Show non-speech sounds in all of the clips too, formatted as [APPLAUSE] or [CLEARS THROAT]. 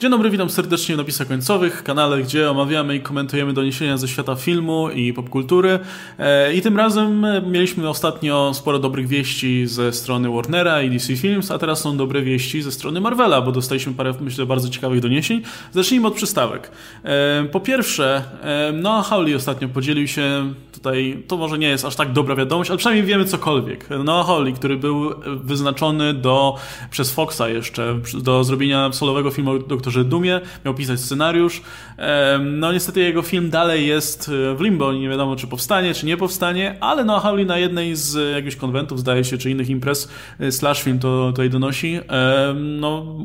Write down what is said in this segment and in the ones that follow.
Dzień dobry, witam serdecznie w napisach końcowych, kanale, gdzie omawiamy i komentujemy doniesienia ze świata filmu i popkultury. E, I tym razem mieliśmy ostatnio sporo dobrych wieści ze strony Warnera i DC Films, a teraz są dobre wieści ze strony Marvela, bo dostaliśmy parę, myślę, bardzo ciekawych doniesień. Zacznijmy od przystawek. E, po pierwsze, e, Noah Hawley ostatnio podzielił się tutaj, to może nie jest aż tak dobra wiadomość, ale przynajmniej wiemy cokolwiek. Noah Hawley, który był wyznaczony do, przez Foxa jeszcze, do zrobienia solowego filmu o doktorze Dumie, miał pisać scenariusz. No niestety jego film dalej jest e, w limbo, nie wiadomo czy powstanie, czy nie powstanie, ale Noah Hawley na jednej z jakichś konwentów, zdaje się, czy innych imprez, e, slash film to tutaj donosi, no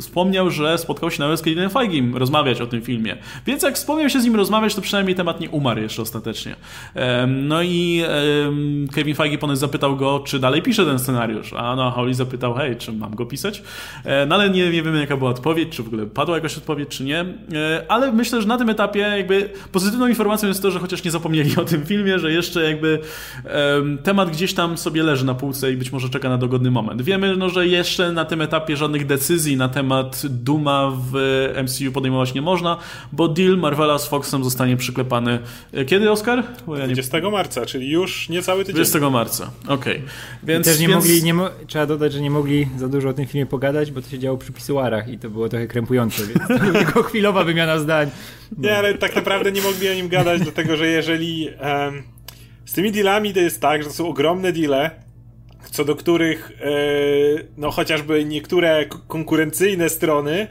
wspomniał, że spotkał się nawet z Kevinem Feigim rozmawiać o tym filmie. Więc jak wspomniał się z nim rozmawiać, to przynajmniej temat nie umarł jeszcze ostatecznie. No i Kevin Feige ponoć zapytał go, czy dalej pisze ten scenariusz, a no, Hawley zapytał, hej, czy mam go pisać? E, no ale nie, nie jaka była odpowiedź, czy w ogóle padła jakaś odpowiedź, czy nie. E, ale myślę, że na tym etapie jakby pozytywną informacją jest to, że chociaż nie zapomnieli o tym filmie, że jeszcze jakby temat gdzieś tam sobie leży na półce i być może czeka na dogodny moment. Wiemy, no, że jeszcze na tym etapie żadnych decyzji na temat Duma w MCU podejmować nie można, bo deal Marvela z Foxem zostanie przyklepany. E, kiedy, Oscar? ja 20 nie... marca, czyli już niecały tydzień. 20 marca, okej. Okay. Więc, też nie więc... mogli, nie mo... trzeba dodać, że nie mogli za dużo o tym filmie pogadać, bo to się działo przy pisuarach i to było trochę krępujące, więc to [LAUGHS] tylko chwilowa wymiana zdań. No. Nie, ale tak naprawdę nie mogli o nim gadać, dlatego że jeżeli um, z tymi dealami to jest tak, że to są ogromne deale, co do których e, no chociażby niektóre konkurencyjne strony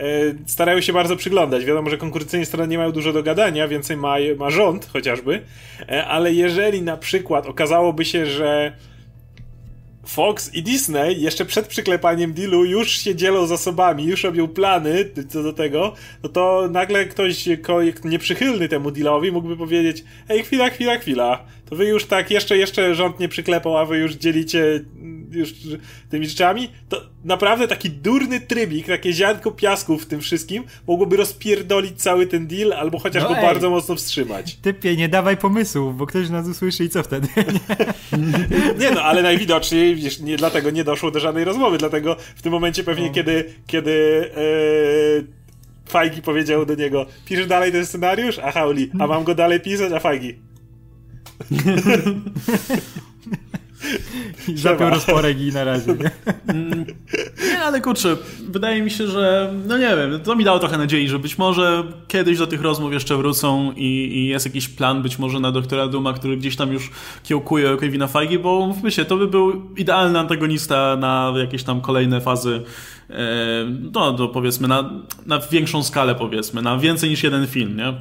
E, starają się bardzo przyglądać. Wiadomo, że konkurencyjne strony nie mają dużo do gadania, więcej ma, ma rząd chociażby, e, ale jeżeli na przykład okazałoby się, że Fox i Disney jeszcze przed przyklepaniem dealu już się dzielą zasobami, już robią plany co do tego, no to nagle ktoś nieprzychylny temu dealowi mógłby powiedzieć ej, chwila, chwila, chwila, to wy już tak, jeszcze, jeszcze rząd nie przyklepał, a wy już dzielicie już tymi rzeczami, to naprawdę taki durny trybik, takie ziarnko piasku w tym wszystkim mogłoby rozpierdolić cały ten deal, albo chociaż no go ej, bardzo mocno wstrzymać. Typie, nie dawaj pomysłów, bo ktoś nas usłyszy i co wtedy? [LAUGHS] nie no, ale najwidoczniej nie, dlatego nie doszło do żadnej rozmowy, dlatego w tym momencie pewnie no. kiedy, kiedy e, Fajgi powiedział do niego, piszesz dalej ten scenariusz? A Hauli, a mam go dalej pisać? A Fajgi. Zapiął rozporek i na razie. Nie? Nie, ale kurczę, wydaje mi się, że no nie wiem, to mi dało trochę nadziei, że być może kiedyś do tych rozmów jeszcze wrócą i, i jest jakiś plan być może na doktora Duma, który gdzieś tam już kiełkuje Kevina Feige, bo mówmy się, to by był idealny antagonista na jakieś tam kolejne fazy e, no, to powiedzmy na, na większą skalę powiedzmy, na więcej niż jeden film, nie?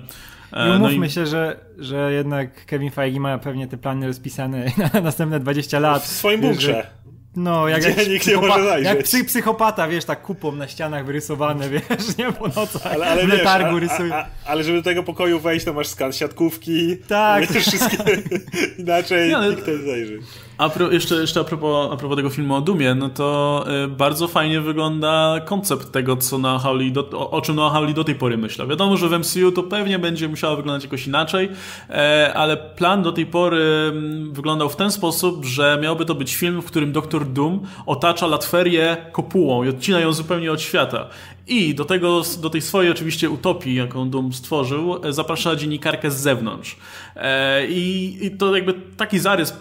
E, I umówmy no i... się, że, że jednak Kevin Feige ma pewnie te plany rozpisane [LAUGHS] na następne 20 lat. W swoim bunkrze. No, jak, jak, nikt nie może zajrzeć. jak psy, psychopata, wiesz, tak kupą na ścianach wyrysowane, [LAUGHS] wiesz, nie po nocach, ale, ale w letargu wiesz, rysuje. A, a, ale żeby do tego pokoju wejść, to masz skan siatkówki. Tak. [LAUGHS] Wiesz, wszystkie... Inaczej ale... nikt nie zajrzy. A pro, jeszcze, jeszcze a, propos, a propos tego filmu o Dumie, no to y, bardzo fajnie wygląda koncept tego, co na Howley do, o, o, czym Noah Howley do tej pory myślał. Wiadomo, że w MCU to pewnie będzie musiało wyglądać jakoś inaczej, e, ale plan do tej pory m, wyglądał w ten sposób, że miałby to być film, w którym Doktor Doom otacza Latwerię kopułą i odcina ją zupełnie od świata. I do, tego, do tej swojej oczywiście utopii, jaką Doom stworzył, e, zaprasza dziennikarkę z zewnątrz. E, I, I, to jakby taki zarys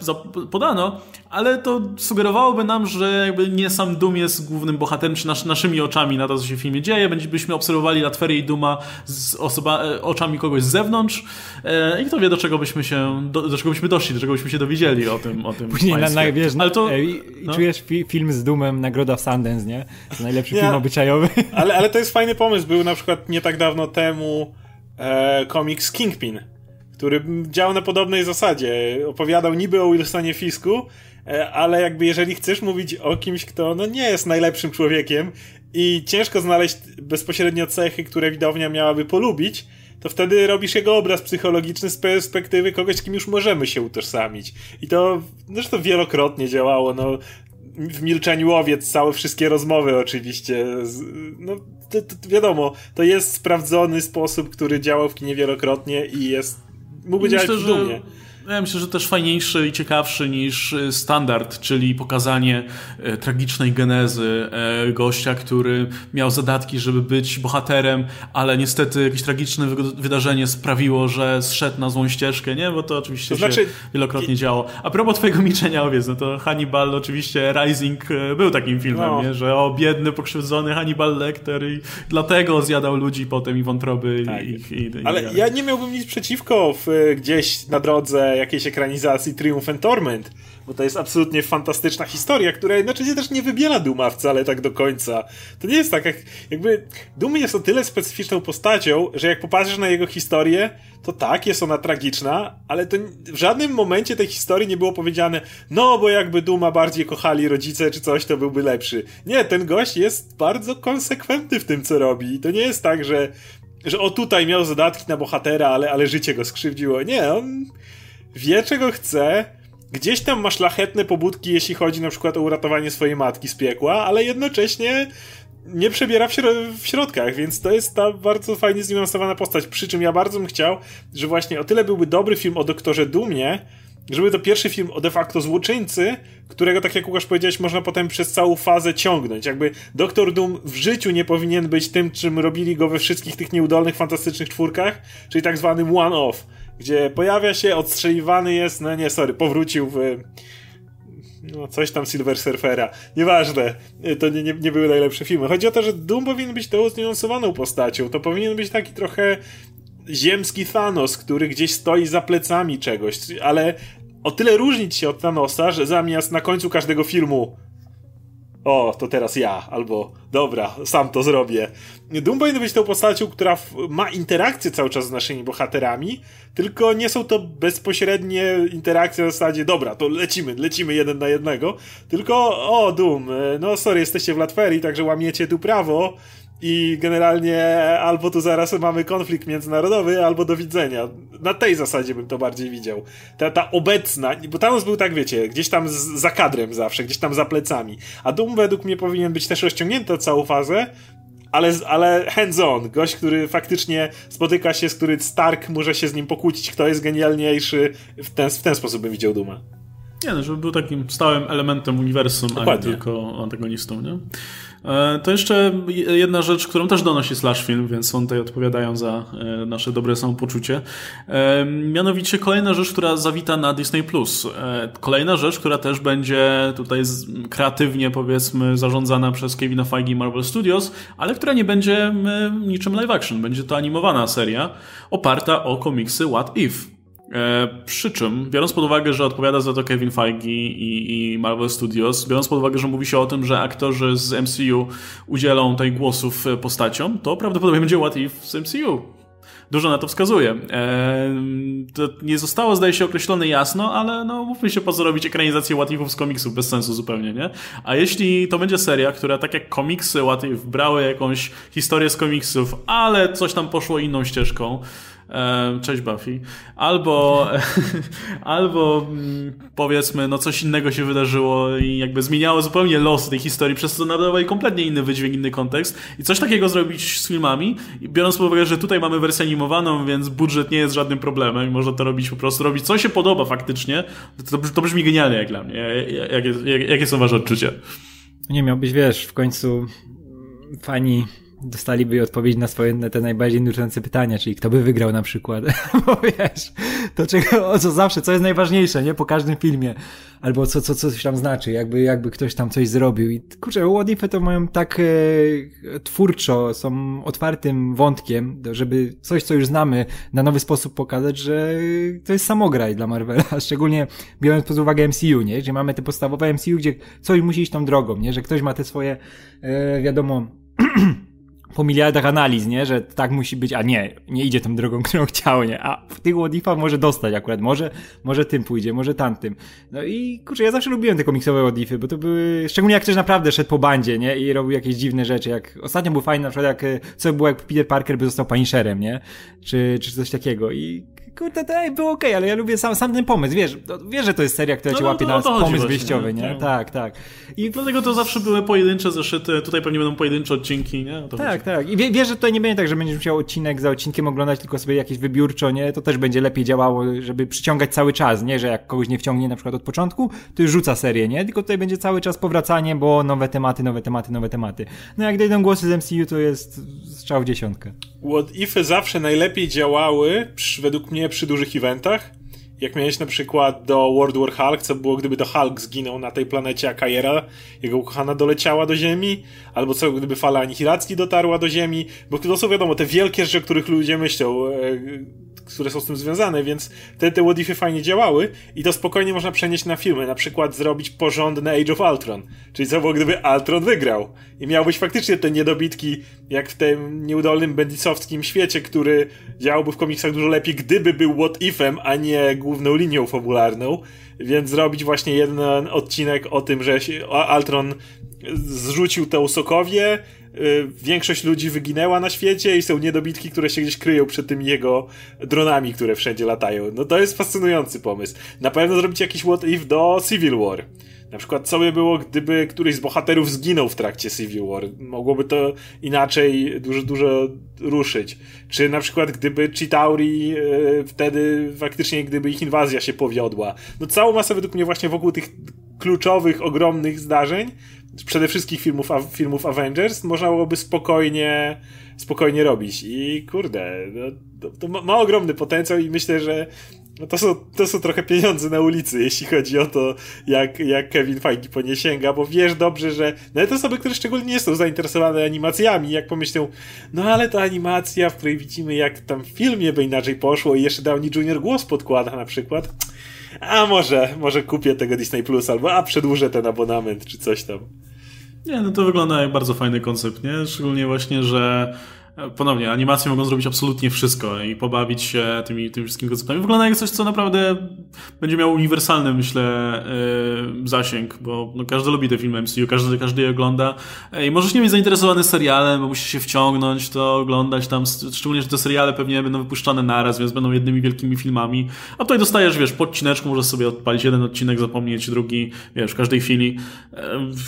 podano, ale to sugerowałoby nam, że jakby nie sam Doom jest głównym bohaterem, czy nasz, naszymi oczami na to, co się w filmie dzieje. Byśmy obserwowali Latwerię i Duma z osoba, e, oczami kogoś z zewnątrz i kto wie, do czego byśmy się, do, do, czego byśmy doszli, do czego byśmy się dowiedzieli o tym, o tym Później na, na, wiesz, ale to, no. czujesz fi, film z Doomem, nagroda w Sundance, nie? Najlepszy film obyczajowy. Ale, ale to jest fajny [LAUGHS] pomysł. Był na przykład nie tak dawno temu e, komiks Kingpin, który działał na podobnej zasadzie. Opowiadał niby o Wilsonie Fisku, e, ale jakby jeżeli chcesz mówić o kimś, kto no nie jest najlepszym człowiekiem i ciężko znaleźć bezpośrednio cechy, które widownia miałaby polubić, to wtedy robisz jego obraz psychologiczny z perspektywy kogoś, z kim już możemy się utożsamić. I to zresztą wielokrotnie działało. No, w milczeniu łowiec całe wszystkie rozmowy oczywiście. No, to, to, wiadomo, to jest sprawdzony sposób, który działał w kinie wielokrotnie i jest mógłby Myślę, działać w dumie. Ja myślę, że też fajniejszy i ciekawszy niż y, standard, czyli pokazanie e, tragicznej genezy e, gościa, który miał zadatki, żeby być bohaterem, ale niestety jakieś tragiczne wydarzenie sprawiło, że zszedł na złą ścieżkę, nie? Bo to oczywiście to znaczy... się wielokrotnie działo. A propos twojego milczenia owiec, no to Hannibal oczywiście Rising e, był takim filmem, no. nie? Że o, biedny, pokrzywdzony Hannibal Lecter i dlatego zjadał ludzi potem i wątroby tak. i, i, i, Ale ja nie miałbym nic przeciwko w, gdzieś na drodze jakiejś ekranizacji Triumph and Torment, bo to jest absolutnie fantastyczna historia, która jednocześnie też nie wybiela Duma wcale tak do końca. To nie jest tak, jak, jakby Doom jest o tyle specyficzną postacią, że jak popatrzysz na jego historię, to tak, jest ona tragiczna, ale to w żadnym momencie tej historii nie było powiedziane, no bo jakby Duma bardziej kochali rodzice czy coś, to byłby lepszy. Nie, ten gość jest bardzo konsekwentny w tym, co robi. To nie jest tak, że że o tutaj miał zadatki na bohatera, ale, ale życie go skrzywdziło. Nie, on wie czego chce, gdzieś tam ma szlachetne pobudki, jeśli chodzi na przykład o uratowanie swojej matki z piekła, ale jednocześnie nie przebiera w, środ w środkach, więc to jest ta bardzo fajnie zniuansowana postać. Przy czym ja bardzo bym chciał, że właśnie o tyle byłby dobry film o doktorze Dumie, żeby to pierwszy film o de facto złoczyńcy, którego, tak jak Łukasz powiedziałeś, można potem przez całą fazę ciągnąć. Jakby Doktor Doom w życiu nie powinien być tym, czym robili go we wszystkich tych nieudolnych, fantastycznych czwórkach, czyli tak zwanym one-off gdzie pojawia się, odstrzeliwany jest, no nie, sorry, powrócił w no, coś tam Silver Surfera. Nieważne, to nie, nie, nie, były najlepsze filmy. Chodzi o to, że Doom powinien być tą zniuansowaną postacią. To powinien być taki trochę ziemski Thanos, który gdzieś stoi za plecami czegoś, ale o tyle różnić się od Thanosa, że zamiast na końcu każdego filmu o, to teraz ja, albo dobra, sam to zrobię. Doom powinien być tą postacią, która ma interakcję cały czas z naszymi bohaterami, tylko nie są to bezpośrednie interakcje w zasadzie, dobra, to lecimy, lecimy jeden na jednego, tylko o, Doom, no sorry, jesteście w Latverii, także łamiecie tu prawo, i generalnie albo tu zaraz mamy konflikt międzynarodowy, albo do widzenia. Na tej zasadzie bym to bardziej widział. Ta, ta obecna, bo Thanos był tak, wiecie, gdzieś tam z, za kadrem zawsze, gdzieś tam za plecami. A Doom według mnie powinien być też rozciągnięty całą fazę, ale, ale hands-on. Gość, który faktycznie spotyka się, z który Stark może się z nim pokłócić, kto jest genialniejszy. W ten, w ten sposób bym widział Duma. Nie, no, żeby był takim stałym elementem uniwersum, Dokładnie. a nie tylko antagonistą, nie? E, to jeszcze jedna rzecz, którą też donosi Slash Film, więc on tutaj odpowiadają za e, nasze dobre samopoczucie. E, mianowicie kolejna rzecz, która zawita na Disney+. Kolejna rzecz, która też będzie tutaj kreatywnie, powiedzmy, zarządzana przez Kevina Feige i Marvel Studios, ale która nie będzie niczym live action. Będzie to animowana seria oparta o komiksy What If. E, przy czym, biorąc pod uwagę, że odpowiada za to Kevin Feige i, i, Marvel Studios, biorąc pod uwagę, że mówi się o tym, że aktorzy z MCU udzielą tej głosów postaciom, to prawdopodobnie będzie What If z MCU. Dużo na to wskazuje. E, to nie zostało, zdaje się, określone jasno, ale no, mówmy się, po co robić ekranizację What Ifów z komiksów, bez sensu zupełnie, nie? A jeśli to będzie seria, która tak jak komiksy What If brały jakąś historię z komiksów, ale coś tam poszło inną ścieżką, E, cześć Buffy. Albo, [LAUGHS] albo mm, powiedzmy, no coś innego się wydarzyło i jakby zmieniało zupełnie los tej historii, przez co nadawało kompletnie inny wydźwięk, inny kontekst. I coś takiego zrobić z filmami, biorąc pod uwagę, że tutaj mamy wersję animowaną, więc budżet nie jest żadnym problemem i można to robić po prostu, robić co się podoba faktycznie, to, to brzmi genialnie jak dla mnie. Jakie, jak, jakie są wasze odczucia? Nie miałbyś, wiesz, w końcu fani dostaliby odpowiedź na swoje na te najbardziej nurtujące pytania, czyli kto by wygrał na przykład. [LAUGHS] Bo wiesz, to czego, o co zawsze, co jest najważniejsze, nie? Po każdym filmie. Albo co, co, co coś tam znaczy, jakby, jakby ktoś tam coś zrobił. I kurczę, What to mają tak e, twórczo, są otwartym wątkiem, żeby coś, co już znamy, na nowy sposób pokazać, że to jest samograj dla Marvela, [LAUGHS] szczególnie biorąc pod uwagę MCU, nie? Gdzie mamy te podstawowe MCU, gdzie coś musi iść tą drogą, nie? Że ktoś ma te swoje, e, wiadomo, [CLEARS THROAT] po miliardach analiz, nie? Że tak musi być, a nie, nie idzie tą drogą, [LAUGHS] którą chciał, nie? A w tych Wodifa może dostać akurat, może, może tym pójdzie, może tamtym. No i kurczę, ja zawsze lubiłem te komiksowe Wodify, bo to były, szczególnie jak ktoś naprawdę szedł po bandzie, nie? I robił jakieś dziwne rzeczy, jak ostatnio był fajny na przykład jak, co było jak Peter Parker by został Punisherem, nie? Czy, czy coś takiego i kurde, to ej, było okej, okay, ale ja lubię sam, sam ten pomysł, wiesz, wiesz, że to jest seria, która no, cię no, łapie no, na pomysł wyjściowy, nie? Tak, tak. I dlatego to zawsze były pojedyncze zeszyty, tutaj pewnie będą pojedyncze odcinki, nie? tak, tak, tak. I wie, wiesz, że tutaj nie będzie tak, że będziesz musiał odcinek za odcinkiem oglądać tylko sobie jakieś wybiórczo, nie? To też będzie lepiej działało, żeby przyciągać cały czas, nie? Że jak kogoś nie wciągnie na przykład od początku, to już rzuca serię, nie? Tylko tutaj będzie cały czas powracanie, bo nowe tematy, nowe tematy, nowe tematy. No jak dojdą głosy z MCU, to jest strzał w dziesiątkę. What Ify zawsze najlepiej działały, przy, według mnie, przy dużych eventach. Jak miałeś na przykład do World War Hulk, co było gdyby to Hulk zginął na tej planecie, a Kajera, jego ukochana, doleciała do Ziemi, albo co gdyby fala anihilacji dotarła do Ziemi, bo to są wiadomo, te wielkie rzeczy, o których ludzie myślą, e, które są z tym związane, więc te, te What fajnie działały i to spokojnie można przenieść na filmy, na przykład zrobić porządne Age of Ultron, czyli co było gdyby Ultron wygrał i miałbyś faktycznie te niedobitki, jak w tym nieudolnym bendisowskim świecie, który działałby w komiksach dużo lepiej, gdyby był What Ifem, a nie główną linią fabularną, więc zrobić właśnie jeden odcinek o tym, że Ultron zrzucił tę Sokowie, Y, większość ludzi wyginęła na świecie i są niedobitki, które się gdzieś kryją przed tymi jego dronami, które wszędzie latają. No to jest fascynujący pomysł. Na pewno zrobić jakiś what if do Civil War. Na przykład, co by było, gdyby któryś z bohaterów zginął w trakcie Civil War? Mogłoby to inaczej dużo, dużo ruszyć. Czy na przykład, gdyby Chitauri yy, wtedy faktycznie, gdyby ich inwazja się powiodła. No całą masę według mnie właśnie wokół tych kluczowych, ogromnych zdarzeń przede wszystkim filmów, filmów Avengers można byłoby spokojnie, spokojnie robić. I kurde, no, to, to ma, ma, ogromny potencjał i myślę, że no to, są, to są trochę pieniądze na ulicy, jeśli chodzi o to, jak, jak Kevin Feige po nie sięga, bo wiesz dobrze, że nawet osoby, które szczególnie nie są zainteresowane animacjami, jak pomyślą, no ale to animacja, w której widzimy, jak tam w filmie by inaczej poszło i jeszcze Downey Jr. głos podkłada na przykład, a może, może kupię tego Disney Plus, albo a przedłużę ten abonament, czy coś tam. Nie, no to wygląda jak bardzo fajny koncept, nie? Szczególnie właśnie, że ponownie, animacje mogą zrobić absolutnie wszystko i pobawić się tymi, tymi wszystkimi konceptami. Wygląda jak coś, co naprawdę będzie miało uniwersalny, myślę, yy, zasięg, bo no, każdy lubi te filmy MCU, każdy, każdy je ogląda i możesz nie być zainteresowany serialem, bo musisz się wciągnąć, to oglądać tam, szczególnie, że te seriale pewnie będą wypuszczane naraz, więc będą jednymi wielkimi filmami, a tutaj dostajesz, wiesz, podcineczku, możesz sobie odpalić jeden odcinek, zapomnieć drugi, wiesz, w każdej chwili. Yy,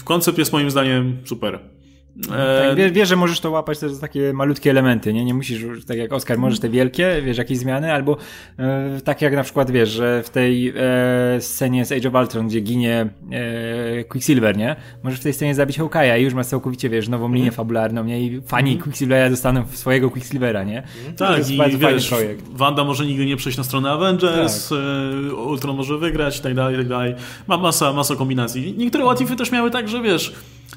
koncept jest moim zdaniem super. Tak, wiesz, wiesz, że możesz to łapać też za takie malutkie elementy, nie? Nie musisz, tak jak Oscar, możesz te wielkie, wiesz, jakieś zmiany, albo e, tak jak na przykład, wiesz, że w tej e, scenie z Age of Ultron, gdzie ginie e, Quicksilver, nie? Możesz w tej scenie zabić Hawkeye'a i już masz całkowicie, wiesz, nową linię mm. fabularną, nie? I fani mm. Quicksilvera dostaną swojego Quicksilvera, nie? Mm. Tak, i wiesz, projekt. Wanda może nigdy nie przejść na stronę Avengers, tak. E, Ultron może wygrać i tak dalej, i tak dalej. Ma masa, masa kombinacji. Niektóre łatwify też miały tak, że wiesz,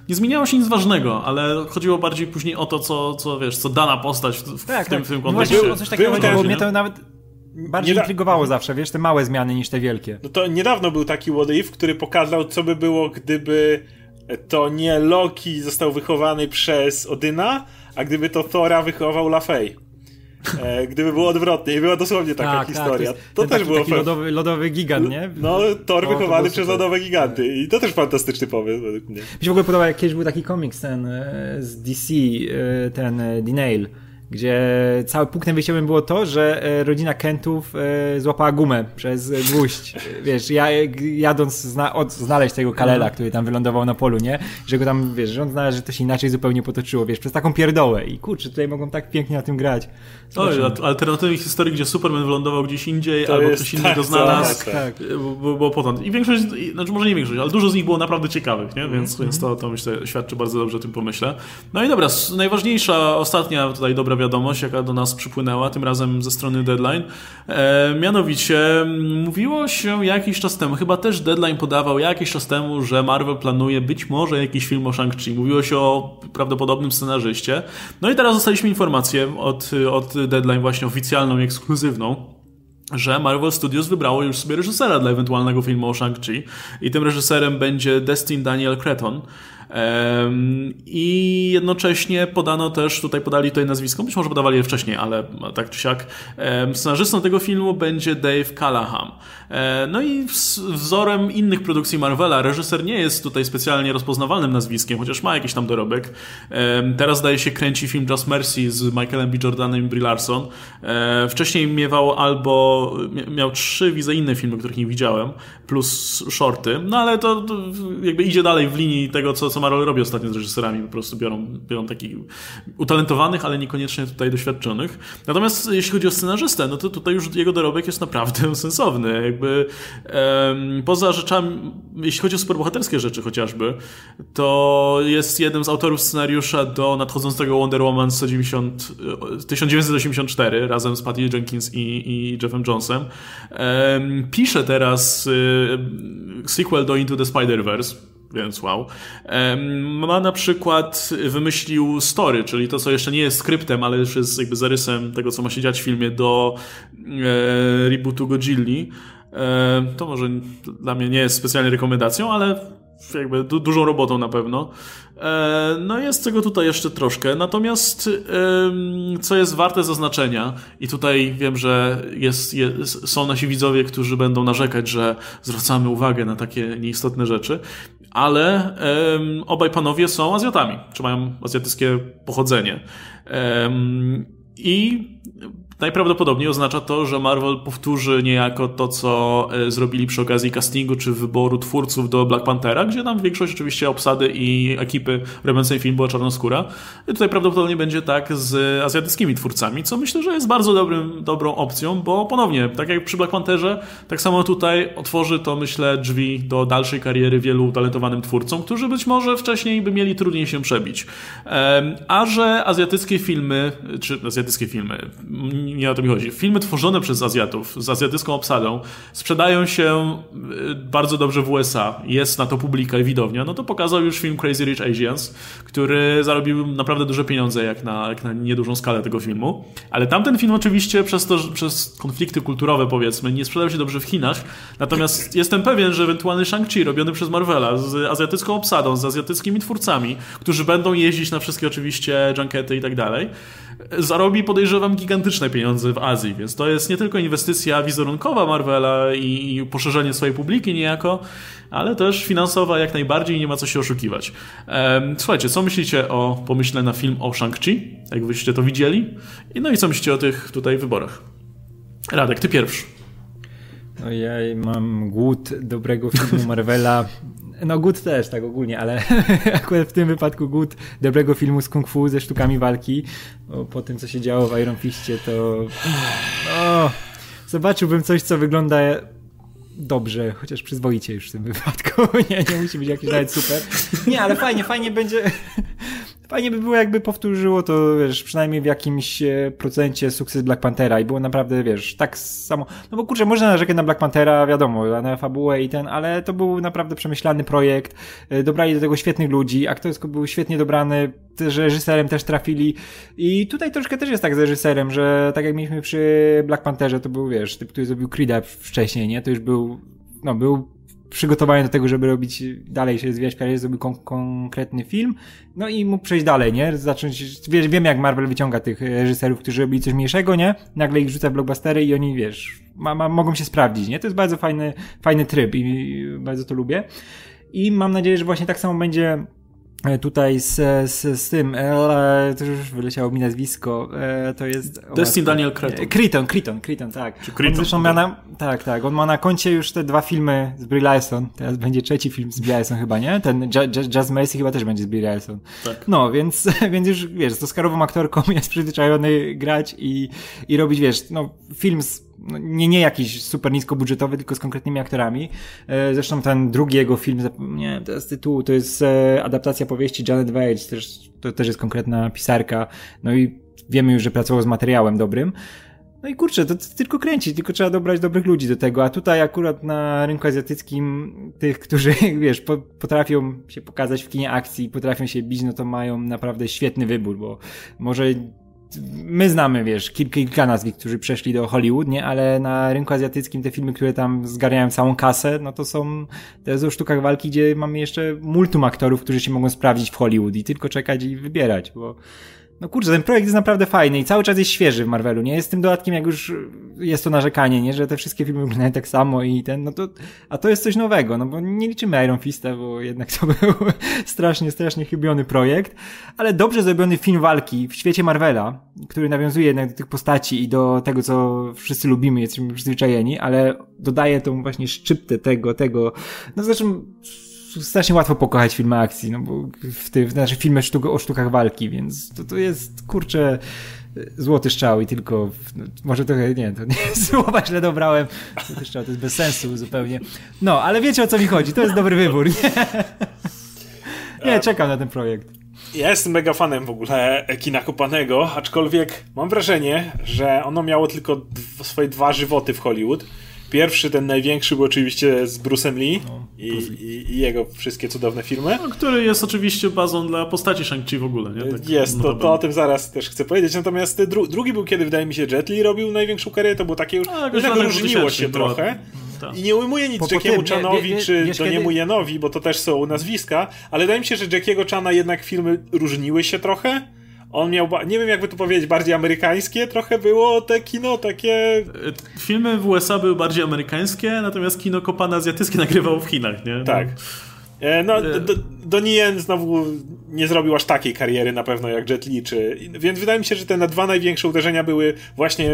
nie zmieniało się nic ważnego, ale chodziło bardziej później o to, co, co wiesz, co dana postać w, w, tak, w tym, tak. w tym kontekście. Właśnie, coś takiego chodziło, bo mnie to nawet bardziej intrygowało zawsze, wiesz, te małe zmiany niż te wielkie. No to niedawno był taki What If, który pokazał, co by było, gdyby to nie Loki został wychowany przez Odyna, a gdyby to Thora wychował Lafay. E, gdyby było odwrotnie i była dosłownie taka tak, tak historia. Tak, to, to też taki, było. Taki lodowy, lodowy gigant, nie? No, Thor wychowany przez lodowe giganty. I to też fantastyczny pomysł. Mi się w ogóle podoba, jak kiedyś był taki komiks ten e, z DC, e, ten Dinail gdzie całym punktem wyjściowym było to, że e, rodzina Kentów e, złapała gumę przez gwóźdź. Wiesz, ja, jadąc zna, od, znaleźć tego Kalela, mhm. który tam wylądował na polu, nie? Że go tam, wiesz, że on znalazł, że to się inaczej zupełnie potoczyło, wiesz, przez taką pierdołę. I kurczę, tutaj mogą tak pięknie na tym grać. Oj, alternatywnych historii, gdzie Superman wylądował gdzieś indziej, to albo jest, ktoś innego tak, znalazł, tak, tak. Bo, bo potem. I większość, znaczy może nie większość, ale dużo z nich było naprawdę ciekawych, nie? Więc, mm -hmm. więc to, to myślę świadczy bardzo dobrze o tym pomyśle. No i dobra, najważniejsza, ostatnia tutaj dobra wiadomość, jaka do nas przypłynęła, tym razem ze strony Deadline. E, mianowicie mówiło się jakiś czas temu, chyba też Deadline podawał jakiś czas temu, że Marvel planuje być może jakiś film o Shang-Chi. Mówiło się o prawdopodobnym scenarzyście. No i teraz dostaliśmy informację od, od Deadline właśnie oficjalną ekskluzywną, że Marvel Studios wybrało już sobie reżysera dla ewentualnego filmu o Shang-Chi i tym reżyserem będzie Destin Daniel Creton. I jednocześnie podano też, tutaj podali tutaj nazwisko, być może podawali je wcześniej, ale tak czy siak, scenarzystą tego filmu będzie Dave Callahan. E, no i wzorem innych produkcji Marvela, reżyser nie jest tutaj specjalnie rozpoznawalnym nazwiskiem, chociaż ma jakiś tam dorobek. Teraz zdaje się kręci film Just Mercy z Michaelem B. Jordanem i Brie Larson. E, wcześniej miewał albo, miał trzy widzę inne filmy, których nie widziałem, plus shorty, no ale to, jakby idzie dalej w linii tego, co, co Marvel robi ostatnio z reżyserami, po prostu biorą, biorą takich utalentowanych, ale niekoniecznie tutaj doświadczonych. Natomiast jeśli chodzi o scenarzystę, no to tutaj już jego dorobek jest naprawdę [LAUGHS] sensowny. Jakby um, poza rzeczami, jeśli chodzi o superbohaterskie rzeczy chociażby, to jest jednym z autorów scenariusza do nadchodzącego Wonder Woman 190, 1984 razem z Patty Jenkins i, i Jeffem Jonesem. Um, pisze teraz um, sequel do Into the Spider-Verse więc wow. Ma na przykład, wymyślił story, czyli to, co jeszcze nie jest skryptem, ale już jest jakby zarysem tego, co ma się dziać w filmie do e, rebootu Godzilli. To może dla mnie nie jest specjalnie rekomendacją, ale jakby du dużą robotą na pewno. E, no jest tego tutaj jeszcze troszkę, natomiast co jest warte zaznaczenia i tutaj wiem, że jest, jest, są nasi widzowie, którzy będą narzekać, że zwracamy uwagę na takie nieistotne rzeczy, ale obaj panowie są Azjatami, czy mają azjatyckie pochodzenie. I Najprawdopodobniej oznacza to, że Marvel powtórzy niejako to, co e, zrobili przy okazji castingu czy wyboru twórców do Black Panthera, gdzie tam większość oczywiście obsady i ekipy robiącej film była czarnoskóra. I tutaj prawdopodobnie będzie tak z azjatyckimi twórcami, co myślę, że jest bardzo dobrym, dobrą opcją, bo ponownie, tak jak przy Black Pantherze, tak samo tutaj otworzy to, myślę, drzwi do dalszej kariery wielu talentowanym twórcom, którzy być może wcześniej by mieli trudniej się przebić. A że azjatyckie filmy, czy azjatyckie filmy, nie o to mi chodzi. Filmy tworzone przez Azjatów z azjatycką obsadą sprzedają się y, bardzo dobrze w USA. Jest na to publika i widownia. No to pokazał już film Crazy Rich Asians, który zarobił naprawdę duże pieniądze jak na, jak na niedużą skalę tego filmu. Ale tamten film oczywiście przez, to, przez konflikty kulturowe powiedzmy nie sprzedał się dobrze w Chinach. Natomiast [CLEARS THROAT] jestem pewien, że ewentualny Shang-Chi robiony przez Marvela z azjatycką obsadą, z azjatyckimi twórcami, którzy będą jeździć na wszystkie oczywiście junkety i tak dalej, zarobi podejrzewam gigantyczne pieniądze w Azji, więc to jest nie tylko inwestycja wizerunkowa Marvela i poszerzenie swojej publiki niejako, ale też finansowa jak najbardziej i nie ma co się oszukiwać. Słuchajcie, co myślicie o pomyśle na film o Shang-Chi? Jak wyście to widzieli? No i co myślicie o tych tutaj wyborach? Radek, ty pierwszy. No ja mam głód dobrego filmu Marvela no Good też, tak ogólnie, ale [LAUGHS] akurat w tym wypadku Good dobrego filmu z kung fu ze sztukami walki, po tym co się działo w Iron Fistie, to no, zobaczyłbym coś, co wygląda dobrze, chociaż przyzwoicie już w tym wypadku. [LAUGHS] nie, nie musi być jakiś nawet super. Nie, ale fajnie, fajnie będzie. Fajnie by było, jakby powtórzyło to, wiesz, przynajmniej w jakimś e, procencie sukces Black Panthera i było naprawdę, wiesz, tak samo. No bo kurczę, można narzekać na Black Panthera, wiadomo, na fabułę i ten, ale to był naprawdę przemyślany projekt. E, dobrali do tego świetnych ludzi, aktorsko był świetnie dobrany, też reżyserem też trafili. I tutaj troszkę też jest tak z reżyserem, że tak jak mieliśmy przy Black Pantherze, to był, wiesz, typ, który zrobił Creed'a wcześniej, nie? To już był, no, był przygotowany do tego, żeby robić dalej się rozwijać w karierze, zrobił kon konkretny film, no i mógł przejść dalej, nie? Zacząć, wiesz, wiem jak Marvel wyciąga tych reżyserów, którzy robili coś mniejszego, nie? Nagle ich rzuca w blockbustery i oni, wiesz, ma, ma, mogą się sprawdzić, nie? To jest bardzo fajny, fajny tryb i bardzo to lubię. I mam nadzieję, że właśnie tak samo będzie E, tutaj z, z, z tym, e, to już wyleciało mi nazwisko, e, to jest... Destin Daniel Creton. Creton, Creton, Creton, tak. Czy Creton, on zresztą ma na, tak, tak, on ma na koncie już te dwa filmy z Brie Larson, teraz będzie trzeci film z Brie Larson chyba, nie? Ten Jazz Mercy chyba też będzie z Brie Larson. Tak. No, więc, [LAUGHS] więc już, wiesz, z Oscarową aktorką [LAUGHS] jest przyzwyczajony grać i, i robić, wiesz, no, film z no, nie, nie jakiś super niskobudżetowy, tylko z konkretnymi aktorami. E, zresztą ten drugi jego film, nie to jest tytuł, to jest e, adaptacja powieści Janet Wade, też, to też jest konkretna pisarka, no i wiemy już, że pracował z materiałem dobrym. No i kurczę, to, to tylko kręcić, tylko trzeba dobrać dobrych ludzi do tego, a tutaj akurat na rynku azjatyckim tych, którzy, [LAUGHS] wiesz, po, potrafią się pokazać w kinie akcji, potrafią się bić, no to mają naprawdę świetny wybór, bo może my znamy, wiesz, kilka, kilka nazwisk, którzy przeszli do Hollywood, nie? Ale na rynku azjatyckim te filmy, które tam zgarniają całą kasę, no to są, jest o sztukach walki, gdzie mamy jeszcze multum aktorów, którzy się mogą sprawdzić w Hollywood i tylko czekać i wybierać, bo no kurczę, ten projekt jest naprawdę fajny i cały czas jest świeży w Marvelu, nie? Jest tym dodatkiem, jak już jest to narzekanie, nie? Że te wszystkie filmy wyglądają tak samo i ten, no to, a to jest coś nowego, no bo nie liczymy Iron Fista, bo jednak to [LAUGHS] był strasznie, strasznie chybiony projekt, ale dobrze zrobiony film walki w świecie Marvela, który nawiązuje jednak do tych postaci i do tego, co wszyscy lubimy, jesteśmy przyzwyczajeni, ale dodaje tą właśnie szczyptę tego, tego, no zresztą strasznie łatwo pokochać filmy akcji, no bo w tych, znaczy filmy sztuk, o sztukach walki, więc to, to jest, kurczę, złoty strzał i tylko, no, może trochę, nie, to nie [LAUGHS] słowa źle dobrałem, złoty strzał to jest bez sensu zupełnie. No, ale wiecie o co mi chodzi, to jest dobry wybór, nie? [LAUGHS] Nie, czekam na ten projekt. Ja jestem mega fanem w ogóle kina kopanego, aczkolwiek mam wrażenie, że ono miało tylko swoje dwa żywoty w Hollywood. Pierwszy, ten największy, był oczywiście z Bruce'em Lee no, i, i, i, jego wszystkie cudowne filmy. No, który jest oczywiście bazą dla postaci Shang-Chi w ogóle, nie? Tak, jest, to, to o tym zaraz też chcę powiedzieć. Natomiast dru drugi był, kiedy wydaje mi się Jet Li robił największą karierę, to było takie już, A, już różniło się trochę. I nie ujmuję nic po, Jackiemu Chanowi czy Doniemu kiedy... Janowi, bo to też są nazwiska, ale wydaje mi się, że Jackiego Chana jednak filmy różniły się trochę. On miał, nie wiem jakby to powiedzieć, bardziej amerykańskie trochę było te kino takie... E, filmy w USA były bardziej amerykańskie, natomiast kino kopane azjatyckie [LAUGHS] nagrywało w Chinach, nie? Tak. E, no, e. Donnie znowu nie zrobił aż takiej kariery na pewno jak Jet Li, czy... więc wydaje mi się, że te na dwa największe uderzenia były właśnie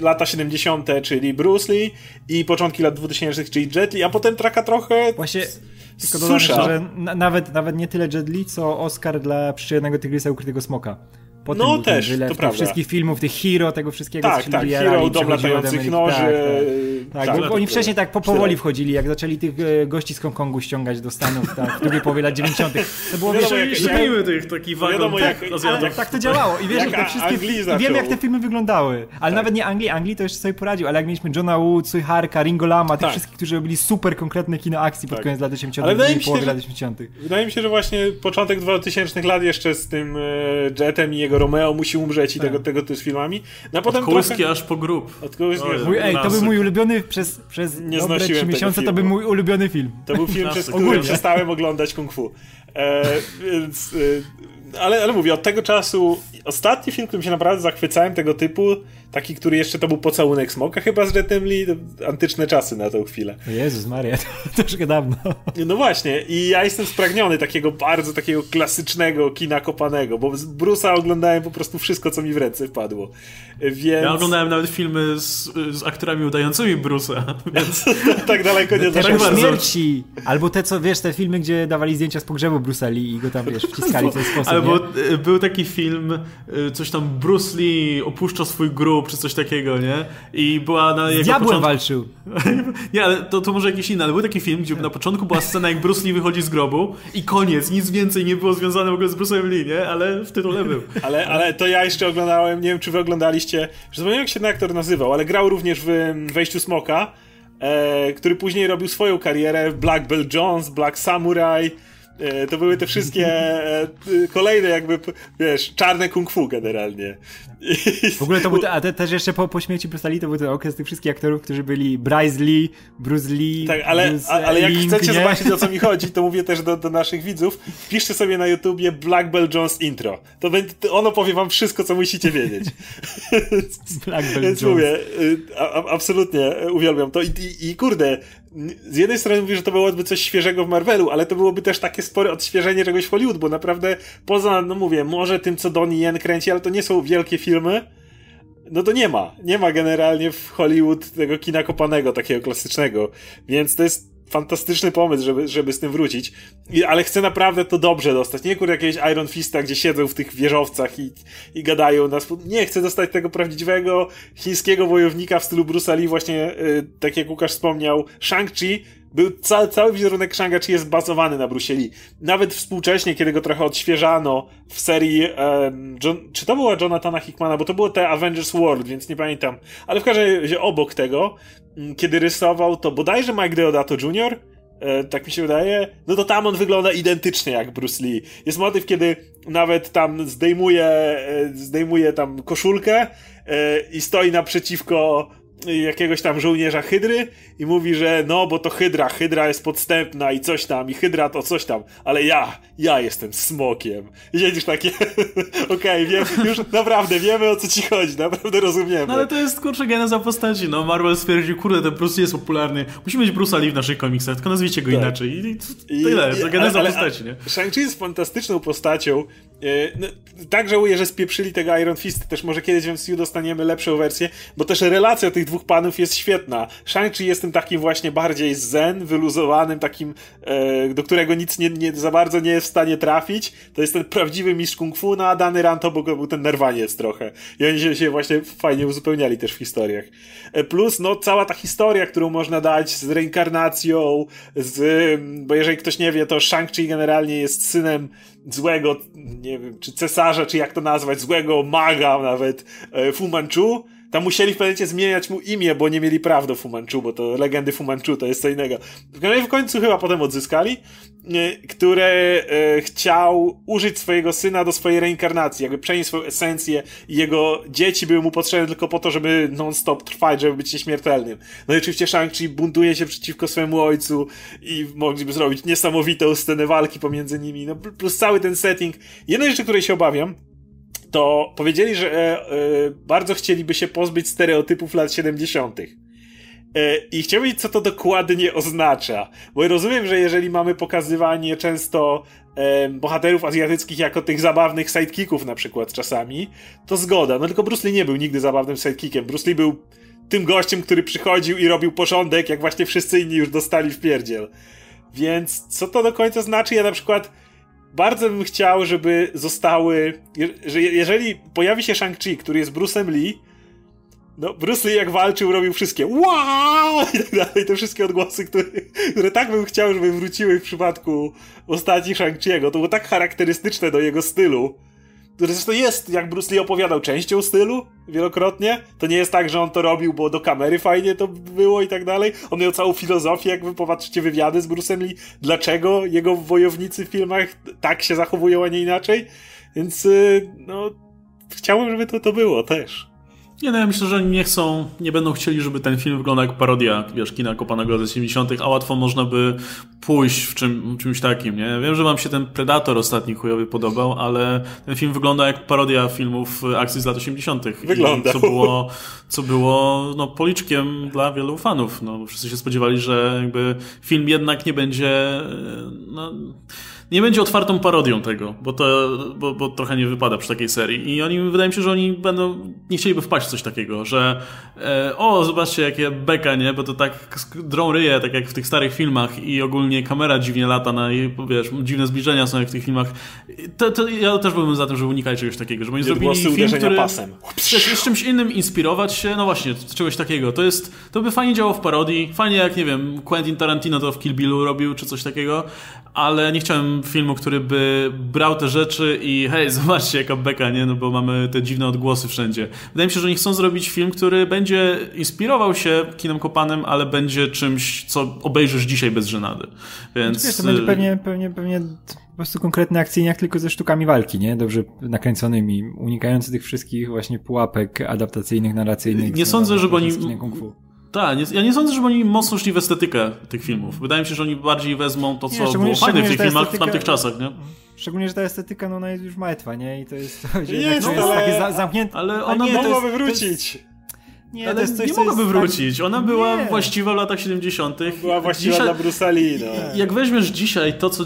lata 70., czyli Bruce Lee i początki lat 2000, czyli Jet Li, a potem traka trochę... Właśnie tylko dodam, że nawet, nawet nie tyle Jet Li, co Oscar dla przyczajnego tygrysa ukrytego smoka. Potem no też, to prawda. wszystkich filmów, tych hero, tego wszystkiego, tak, co się tak, hero, dom latających noży. Tak, tak, tak, tak oni wcześniej tak po, powoli wchodzili, jak zaczęli tych e, gości z Hongkongu ściągać do Stanów tak, w drugiej połowie lat 90. To było, wiesz, jak, jak, tych takich wagon tak, ale, tak to działało i wiesz, te wszystkie, i wiem jak te filmy wyglądały, ale tak. nawet nie Anglii, Anglii to jeszcze sobie poradził, ale jak mieliśmy Johna Woo, Tsui Harka, Ringo Lama, tych tak. wszystkich, którzy robili super konkretne kino akcji pod tak. koniec lat 80. Ale wydaje mi, się, lat 80. wydaje mi się, że właśnie początek 2000 lat jeszcze z tym e, Jetem i jego Romeo musi umrzeć i tego, tak. tego typu z filmami. No, a potem Od Kołyski aż po grób. Od Kołyski Ej, to był mój ulubiony przez, przez nie dobre trzy miesiące, to był mój ulubiony film. To był film, przez który przestałem oglądać Kung Fu. E, więc, e, ale, ale mówię, od tego czasu ostatni film, którym się naprawdę zachwycałem tego typu, taki, który jeszcze to był pocałunek smoka chyba z Jetem Lee, antyczne czasy na tą chwilę. Jezus Maria, [LAUGHS] to troszkę dawno. No właśnie i ja jestem spragniony takiego bardzo takiego klasycznego kina kopanego, bo z Bruce'a oglądałem po prostu wszystko, co mi w ręce wpadło. Więc... Ja oglądałem nawet filmy z, z aktorami udającymi Bruce'a, [LAUGHS] więc... [LAUGHS] tak daleko nie zaszło. śmierci! Albo te, co, wiesz, te filmy, gdzie dawali zdjęcia z pogrzebu Bruce'a Lee i go tam, wiesz, wciskali w ten sposób, Albo nie? był taki film, coś tam Bruce Lee opuszcza swój grób, czy coś takiego, nie? I była na jego Diabłem początku... walczył. [LAUGHS] nie, ale to, to może jakiś inny, ale był taki film, gdzie na początku była scena, jak Bruce Lee wychodzi z grobu i koniec, nic więcej nie było związane w ogóle z Bruce'em Lee, nie? Ale w tytule był. [LAUGHS] ale, ale to ja jeszcze oglądałem, nie wiem, czy wy oglądaliście, że zapomniałem, jak się ten aktor nazywał, ale grał również w Wejściu Smoka, e, który później robił swoją karierę w Black Belt Jones, Black Samurai, to były te wszystkie e, kolejne jakby, wiesz, czarne kung fu generalnie. W ogóle to był, a te, też jeszcze po, po śmierci to był ten okres tych wszystkich aktorów, którzy byli Bryce Lee, Bruce Lee, Tak, ale, Bruce ale jak Link, chcecie nie? zobaczyć o co mi [LAUGHS] chodzi, to mówię też do, do naszych widzów, wpiszcie sobie na YouTubie Black Bell Jones intro. To będzie, ono powie wam wszystko, co musicie wiedzieć. [LAUGHS] Black Bell Więc Jones. mówię, y, a, absolutnie uwielbiam to I, i, i kurde, z jednej strony mówię, że to byłoby coś świeżego w Marvelu, ale to byłoby też takie spore odświeżenie czegoś w Hollywood, bo naprawdę poza, no mówię, może tym, co Donnie Yen kręci, ale to nie są wielkie filmy, no to nie ma. Nie ma generalnie w Hollywood tego kina kopanego, takiego klasycznego. Więc to jest fantastyczny pomysł, żeby, żeby z tym wrócić. I, ale chcę naprawdę to dobrze dostać. Nie kurde jakiegoś Iron Fista, gdzie siedzą w tych wieżowcach i, i gadają nas. Nie, chcę dostać tego prawdziwego chińskiego wojownika w stylu Bruce Lee, właśnie, y, tak jak Łukasz wspomniał, Shang-Chi, był cały, cały wizerunek Shang-Chi jest bazowany na Bruce Lee. Nawet współcześnie, kiedy go trochę odświeżano w serii, um, John, czy to była Jonathana Hickmana, bo to było te Avengers World, więc nie pamiętam. Ale w każdym razie obok tego, kiedy rysował to bodajże Mike Deodato Jr., e, tak mi się wydaje, no to tam on wygląda identycznie jak Bruce Lee. Jest motyw, kiedy nawet tam zdejmuje, e, zdejmuje tam koszulkę e, i stoi naprzeciwko jakiegoś tam żołnierza Hydry i mówi, że no, bo to Hydra, Hydra jest podstępna i coś tam, i Hydra to coś tam, ale ja, ja jestem smokiem. I siedzisz takie, [LAUGHS] okej, okay, już naprawdę wiemy o co ci chodzi, naprawdę rozumiemy. No ale to jest, kurczę, geneza postaci, no, Marvel stwierdził, kurde, ten Bruce jest popularny, musimy mieć Bruce'a Lee w naszych komiksach, tylko nazwijcie go tak. inaczej i, i tyle, to geneza ale, ale, postaci, nie? Shang-Chi jest fantastyczną postacią, e, no, tak żałuję, że spieprzyli tego Iron Fist, też może kiedyś w MCU dostaniemy lepszą wersję, bo też relacja tych dwóch panów jest świetna. Shang-Chi jest tym takim właśnie bardziej zen, wyluzowanym, takim, e, do którego nic nie, nie, za bardzo nie jest w stanie trafić. To jest ten prawdziwy mistrz kung fu, no a Dany Ran to był ten nerwaniec trochę. I oni się, się właśnie fajnie uzupełniali też w historiach. E, plus, no, cała ta historia, którą można dać z reinkarnacją, z, bo jeżeli ktoś nie wie, to Shang-Chi generalnie jest synem złego, nie wiem, czy cesarza, czy jak to nazwać, złego maga nawet, e, Fu Manchu, tam musieli w pewnym zmieniać mu imię, bo nie mieli praw do Fu Manchu, bo to legendy Fu Manchu to jest co innego. W końcu chyba potem odzyskali, e, które e, chciał użyć swojego syna do swojej reinkarnacji, jakby przenieść swoją esencję i jego dzieci były mu potrzebne tylko po to, żeby non-stop trwać, żeby być nieśmiertelnym. No i oczywiście Shang-Chi buntuje się przeciwko swojemu ojcu i mogliby zrobić niesamowitą scenę walki pomiędzy nimi, no plus cały ten setting. Jedna rzecz, której się obawiam, to powiedzieli, że e, e, bardzo chcieliby się pozbyć stereotypów lat 70. E, I chciałbym wiedzieć, co to dokładnie oznacza. Bo rozumiem, że jeżeli mamy pokazywanie często e, bohaterów azjatyckich jako tych zabawnych sidekicków na przykład czasami, to zgoda. No tylko Bruce Lee nie był nigdy zabawnym sidekickiem. Bruce Lee był tym gościem, który przychodził i robił porządek, jak właśnie wszyscy inni już dostali w pierdziel. Więc co to do końca znaczy? Ja na przykład bardzo bym chciał, żeby zostały. że jeżeli pojawi się Shang-Chi, który jest Bruce'em Lee, no, Bruce Lee jak walczył, robił wszystkie wow [LAUGHS] i tak dalej, te wszystkie odgłosy, które, które tak bym chciał, żeby wróciły w przypadku ostatnich Shang-Chi'ego. To było tak charakterystyczne do jego stylu zresztą jest, jak Bruce Lee opowiadał, częścią stylu wielokrotnie. To nie jest tak, że on to robił, bo do kamery fajnie to było i tak dalej. On miał całą filozofię, jak wy popatrzycie wywiady z Bruce'em Lee, dlaczego jego wojownicy w filmach tak się zachowują, a nie inaczej. Więc, y, no, chciałbym, żeby to, to było też. Nie, no ja myślę, że oni nie chcą, nie będą chcieli, żeby ten film wyglądał jak parodia, wiesz, kina kopanego lat 70., a łatwo można by pójść w czym, czymś takim, nie? Wiem, że wam się ten Predator ostatni chujowy podobał, ale ten film wygląda jak parodia filmów akcji z lat 80. Wygląda. I co było, co było, no, policzkiem dla wielu fanów, no, wszyscy się spodziewali, że jakby film jednak nie będzie, no, nie będzie otwartą parodią tego, bo to bo, bo trochę nie wypada przy takiej serii. I oni, wydaje mi się, że oni będą, nie chcieliby wpaść w coś takiego, że e, o, zobaczcie jakie beka, nie? Bo to tak drą ryje, tak jak w tych starych filmach i ogólnie kamera dziwnie lata na jej, wiesz, dziwne zbliżenia są jak w tych filmach. To, to ja też byłbym za tym, żeby unikać czegoś takiego, żeby oni zrobili film, który pasem. Chcesz z czymś innym inspirować się, no właśnie, czegoś takiego. To jest, to by fajnie działało w parodii, fajnie jak, nie wiem, Quentin Tarantino to w Kill Billu robił, czy coś takiego, ale nie chciałem filmu, który by brał te rzeczy i hej, [LAUGHS] zobaczcie jaka beka, nie? No bo mamy te dziwne odgłosy wszędzie. Wydaje mi się, że oni chcą zrobić film, który będzie inspirował się kinem kopanem, ale będzie czymś, co obejrzysz dzisiaj bez żenady. Więc... Wiesz, to będzie pewnie, pewnie, pewnie po prostu konkretny akcyjniak tylko ze sztukami walki, nie? Dobrze nakręconymi, unikający tych wszystkich właśnie pułapek adaptacyjnych, narracyjnych. Nie sądzę, żeby oni... Tak, ja nie sądzę, żeby oni mocno szli w estetykę tych filmów. Wydaje mi się, że oni bardziej wezmą to, co nie, było fajne w tych filmach estetyka, w tamtych czasach, nie? Szczególnie, że ta estetyka, no ona jest już martwa, nie? I to jest, to, jest, ale, jest takie za, zamknięte. Ale ona nie, mogłaby wrócić. Nie, ale to jest coś, nie mogłaby wrócić. Ona była nie. właściwa w latach 70. Była właściwa dzisiaj, dla Brusali, no. Jak weźmiesz dzisiaj to, co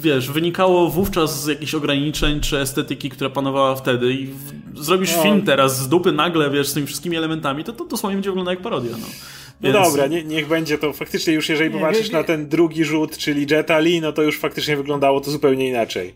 wiesz, wynikało wówczas z jakichś ograniczeń czy estetyki, która panowała wtedy i w, zrobisz no. film teraz z dupy nagle, wiesz, z tymi wszystkimi elementami, to to dosłownie będzie wyglądać jak parodia, no. No Więc... dobra, nie, niech będzie to faktycznie już, jeżeli nie, popatrzysz nie, nie. na ten drugi rzut, czyli Jetta Lee, no to już faktycznie wyglądało to zupełnie inaczej.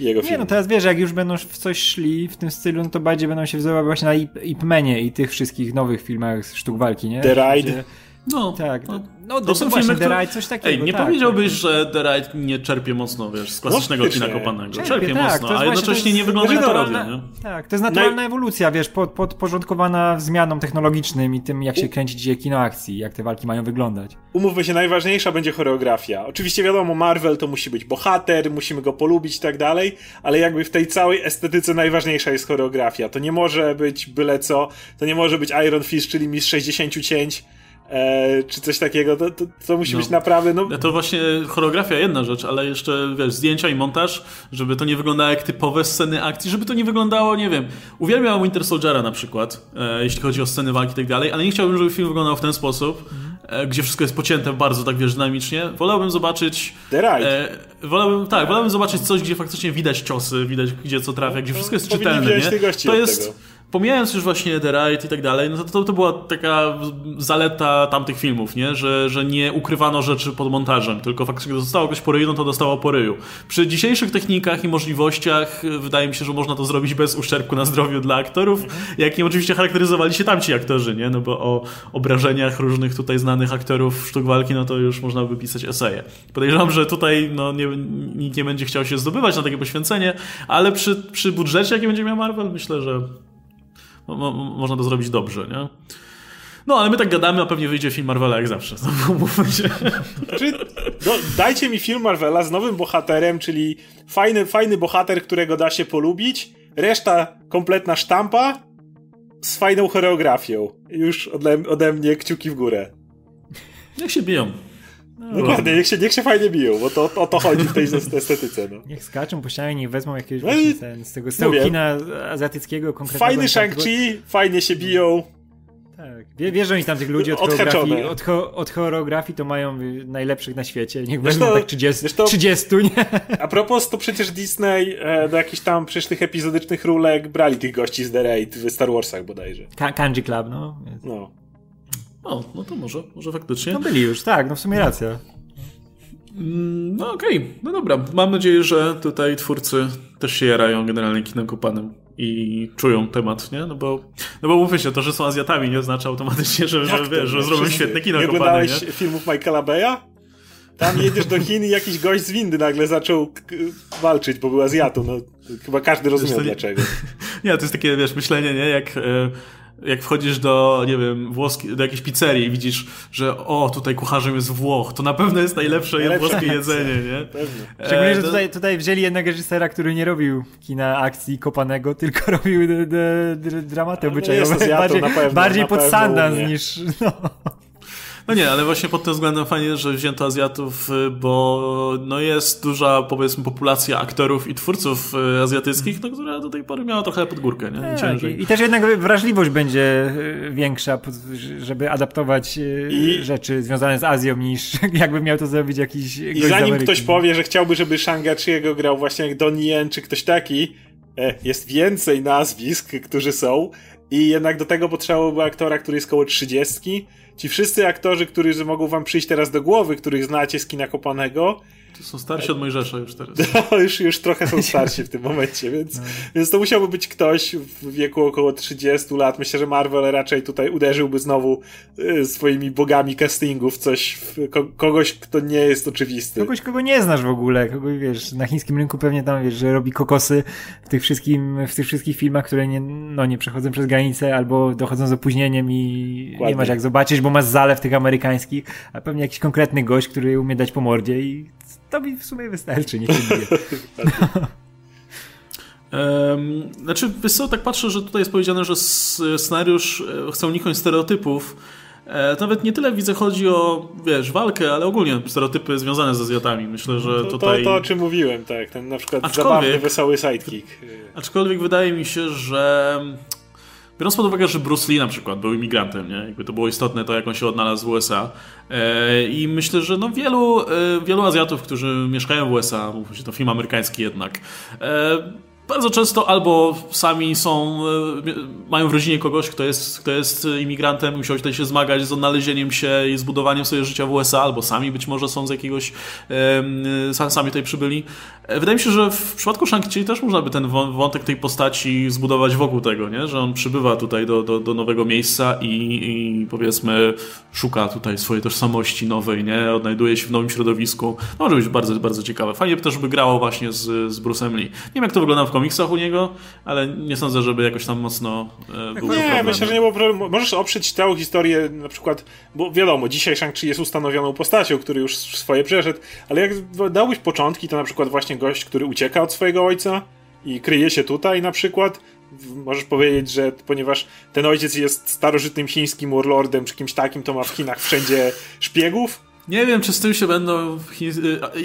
Jego film. Nie, no teraz wiesz, jak już będą w coś szli w tym stylu, no to bardziej będą się wzorować właśnie na Ip, Ip Manie i tych wszystkich nowych filmach sztuk walki, nie? The Ride. Gdzie no, tak. No, no to są filmy, The Ride, coś takiego. Ej, nie tak, powiedziałbyś, tak. że The Ride nie czerpie mocno, wiesz, z klasycznego no, kina kopanego. Czerpie, czerpie tak, mocno, a jednocześnie nie wygląda jak parodia, nie? Tak, to jest naturalna no ewolucja, wiesz, pod, podporządkowana zmianom technologicznym i tym, jak się kręci dzisiaj kino akcji, jak te walki mają wyglądać. Umówmy się, najważniejsza będzie choreografia. Oczywiście wiadomo, Marvel to musi być bohater, musimy go polubić i tak dalej, ale jakby w tej całej estetyce najważniejsza jest choreografia. To nie może być byle co, to nie może być Iron Fist, czyli mistrz 60 cięć, e, czy coś takiego, to, to, to musi no. być naprawdę... No... To właśnie choreografia jedna rzecz, ale jeszcze, wiesz, zdjęcia i montaż, żeby to nie wyglądało jak typowe sceny akcji, żeby to nie wyglądało, nie wiem, uwielbiam Winter Soldiera na przykład, e, jeśli chodzi o sceny walki i tak dalej, ale nie chciałbym, żeby film wyglądał w ten sposób, e, gdzie wszystko jest pocięte bardzo, tak wiesz, dynamicznie. Wolałbym zobaczyć... The Right. E, wolałbym, tak, wolałbym zobaczyć coś, gdzie faktycznie widać ciosy, widać gdzie co trafia, gdzie wszystko jest czytelne, nie? To jest... pomijając już właśnie The Ride i tak dalej, no to, to, to była taka zaleta tamtych filmów, nie? Że, że nie ukrywano rzeczy pod montażem, tylko faktycznie gdy zostało ktoś po ryju, no to dostało po ryju. Przy dzisiejszych technikach i możliwościach y, wydaje mi się, że można to zrobić bez uszczerbku na zdrowiu dla aktorów, jak i oczywiście charakteryzowali się tamci aktorzy, nie? No bo o obrażeniach różnych tutaj znanych aktorów sztuk walki, no to już można by pisać eseje. Podejrzewam, że tutaj no, nie, nikt nie będzie chciał się zdobywać na takie poświęcenie, ale przy, przy budżecie, jaki będzie miał Marvel, myślę, że mo można to zrobić dobrze, nie? No, ale my tak gadamy, a pewnie wyjdzie film Marvela jak zawsze. [LAUGHS] Mówmy się. Znaczy, no, dajcie mi film Marvela z nowym bohaterem, czyli fajny, fajny bohater, którego da się polubić, reszta kompletna sztampa z fajną choreografią. Już ode, ode mnie kciuki w górę. Niech się biją. No, Dokładnie, niech się, niech się fajnie biją, bo to o to chodzi w tej estetyce. No. Niech skaczą po ścianie, niech wezmą jakiegoś no właśnie ten, z tego, kina azjatyckiego konkretnego. Fajny Shang-Chi, fajnie się biją. Tak. Wiesz, że oni tam tych ludzi od choreografii, od, cho od, choreografii to mają najlepszych na świecie. Niech wezmą tak 30, to, 30, nie? A propos, to przecież Disney e, do jakichś tam przecież tych epizodycznych rulek brali tych gości z The Raid w Star Warsach bodajże. Ka Kanji Club, no. No. O, no to może, może faktycznie. No byli już, tak, no w sumie racja. Mm, no okej, okay. no dobra. Mam nadzieję, że tutaj twórcy też się jarają generalnie kinem kopanym i czują temat, nie? No bo, no bo mówmy się, to, że są Azjatami nie oznacza automatycznie, że, że, wiesz, że zrobią świetne kino nie kopane, oglądałeś nie? filmów Michaela Beya? Tam jedziesz do Chin i jakiś gość z windy nagle zaczął walczyć, bo był Azjatą. No, chyba każdy rozumiał dlaczego. [LAUGHS] Nie, to jest takie, wiesz, myślenie, nie? Jak... E, jak wchodzisz do, nie wiem, włoski, do jakiejś pizzerii i widzisz, że o, tutaj kucharzem jest Włoch, to na pewno jest najlepsze, najlepsze włoskie jedzenie, nie? Pewnie. Szczególnie, że tutaj, tutaj wzięli jednego reżysera, który nie robił kina akcji kopanego, tylko [LAUGHS] robił dramaty obyczajowe. Bardziej, bardziej pod Sundance niż... [LAUGHS] No. No nie, ale właśnie pod tym względem fajnie, że wzięto Azjatów, y, bo no jest duża, powiedzmy, populacja aktorów i twórców y, azjatyckich, no, która do tej pory miała trochę pod górkę, nie? Tak, Ciężej. I, też jednak wrażliwość będzie y, większa, żeby adaptować I... rzeczy związane z Azją, niż [LAUGHS] jakby miał to zrobić jakiś I zanim ktoś powie, że chciałby, żeby Shang-Chi'ego grał właśnie jak Donnie Yen czy ktoś taki, e, jest więcej nazwisk, którzy są i jednak do tego potrzebowałby aktora, który jest koło trzydziestki, ci wszyscy aktorzy, którzy mogą wam przyjść teraz do głowy, których znacie z kina kopanego, to są starsi od Mojżesza już teraz. [LAUGHS] No, już, już trochę są starsi w tym momencie, więc, no. więc to musiałby być ktoś w wieku około 30 lat. Myślę, że Marvel raczej tutaj uderzyłby znowu y, swoimi bogami castingów, coś, ko kogoś, kto nie jest oczywisty. Kogoś, kogo nie znasz w ogóle, kogoś, wiesz, na chińskim rynku pewnie tam, wiesz, że robi kokosy w tych, wszystkim, w tych wszystkich filmach, które nie, no, nie przechodzą przez granicę albo dochodzą z opóźnieniem i Ładnie. nie masz jak zobaczyć, bo masz zalew tych amerykańskich, a pewnie jakiś konkretny gość, który umie dać po mordzie i to mi w sumie wystarczy, nie Um, [LAUGHS] znaczy, wiesz co, tak patrzę, że tutaj jest powiedziane, że scenariusz e, chce uniknąć stereotypów. E, nawet nie tyle widzę chodzi o, wiesz, walkę, ale ogólnie stereotypy związane ze Azjatami. Myślę, że to, tutaj... To, to, o czym mówiłem, tak. Ten na przykład aczkolwiek, zabawny, wesoły sidekick. Aczkolwiek wydaje mi się, że Biorąc pod uwagę, że Bruce Lee na przykład był imigrantem, nie? Jakby to było istotne to, jak on się odnalazł w USA. E, I myślę, że no wielu, e, wielu Azjatów, którzy mieszkają w USA, mówmy się, to film amerykański jednak, e, bardzo często albo sami są, mają w rodzinie kogoś, kto jest, kto jest imigrantem musiał tutaj się zmagać z odnalezieniem się i zbudowaniem sobie życia w USA, albo sami być może są z jakiegoś, sami tutaj przybyli. E, wydaje mi się, że w przypadku Shang-Chi też można by ten wątek tej postaci zbudować wokół tego, nie? że on przybywa tutaj do, do, do nowego miejsca i, i powiedzmy szuka tutaj swojej tożsamości nowej, nie? odnajduje się w nowym środowisku. No, może być bardzo, bardzo ciekawe. Fajnie by też by grało właśnie z, z Bruce'em Lee. Nie wiem jak to wygląda w komiksach u niego, ale nie sądzę, żeby jakoś tam mocno e, był Nie, problem. myślę, że nie było problemu. Możesz oprzeć tę historię na przykład, bo wiadomo, dzisiaj Shang-Chi jest ustanowioną postacią, który już swoje przeszedł, ale jak dałbyś początki, to na przykład właśnie gość, który ucieka od swojego ojca i kryje się tutaj na przykład, możesz powiedzieć, że ponieważ ten ojciec jest starożytnym chińskim warlordem czy kimś takim, to ma w Chinach wszędzie szpiegów, Nie wiem, czy z tym się będą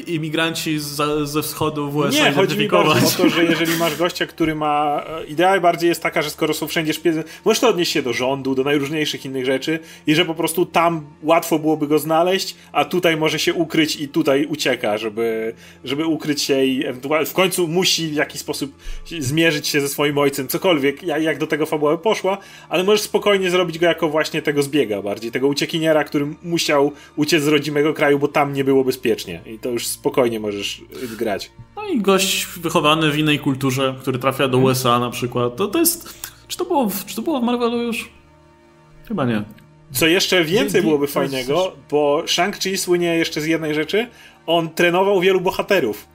imigranci z, ze wschodu w USA Nie, chodzi mi o to, że [LAUGHS] jeżeli masz gościa, który ma... E, idea bardziej jest taka, że skoro są wszędzie szpiedy, możesz to odnieść się do rządu, do najróżniejszych innych rzeczy i że po prostu tam łatwo byłoby go znaleźć, a tutaj może się ukryć i tutaj ucieka, żeby, żeby ukryć się i ewentualnie w końcu musi w jakiś sposób zmierzyć się ze swoim ojcem, cokolwiek, jak, jak do tego fabuła poszła, ale możesz spokojnie zrobić go jako właśnie tego zbiega bardziej, tego uciekiniera, który musiał uciec z rodzimego kraju, bo tam nie było bezpiecznie i to już spokojnie możesz grać. No i gość wychowany w innej kulturze, który trafia do USA na przykład, to, to jest... Czy to, było w, czy to było w Marvelu już? Chyba nie. Co jeszcze więcej byłoby fajnego, bo Shang-Chi słynie jeszcze z jednej rzeczy, on trenował wielu bohaterów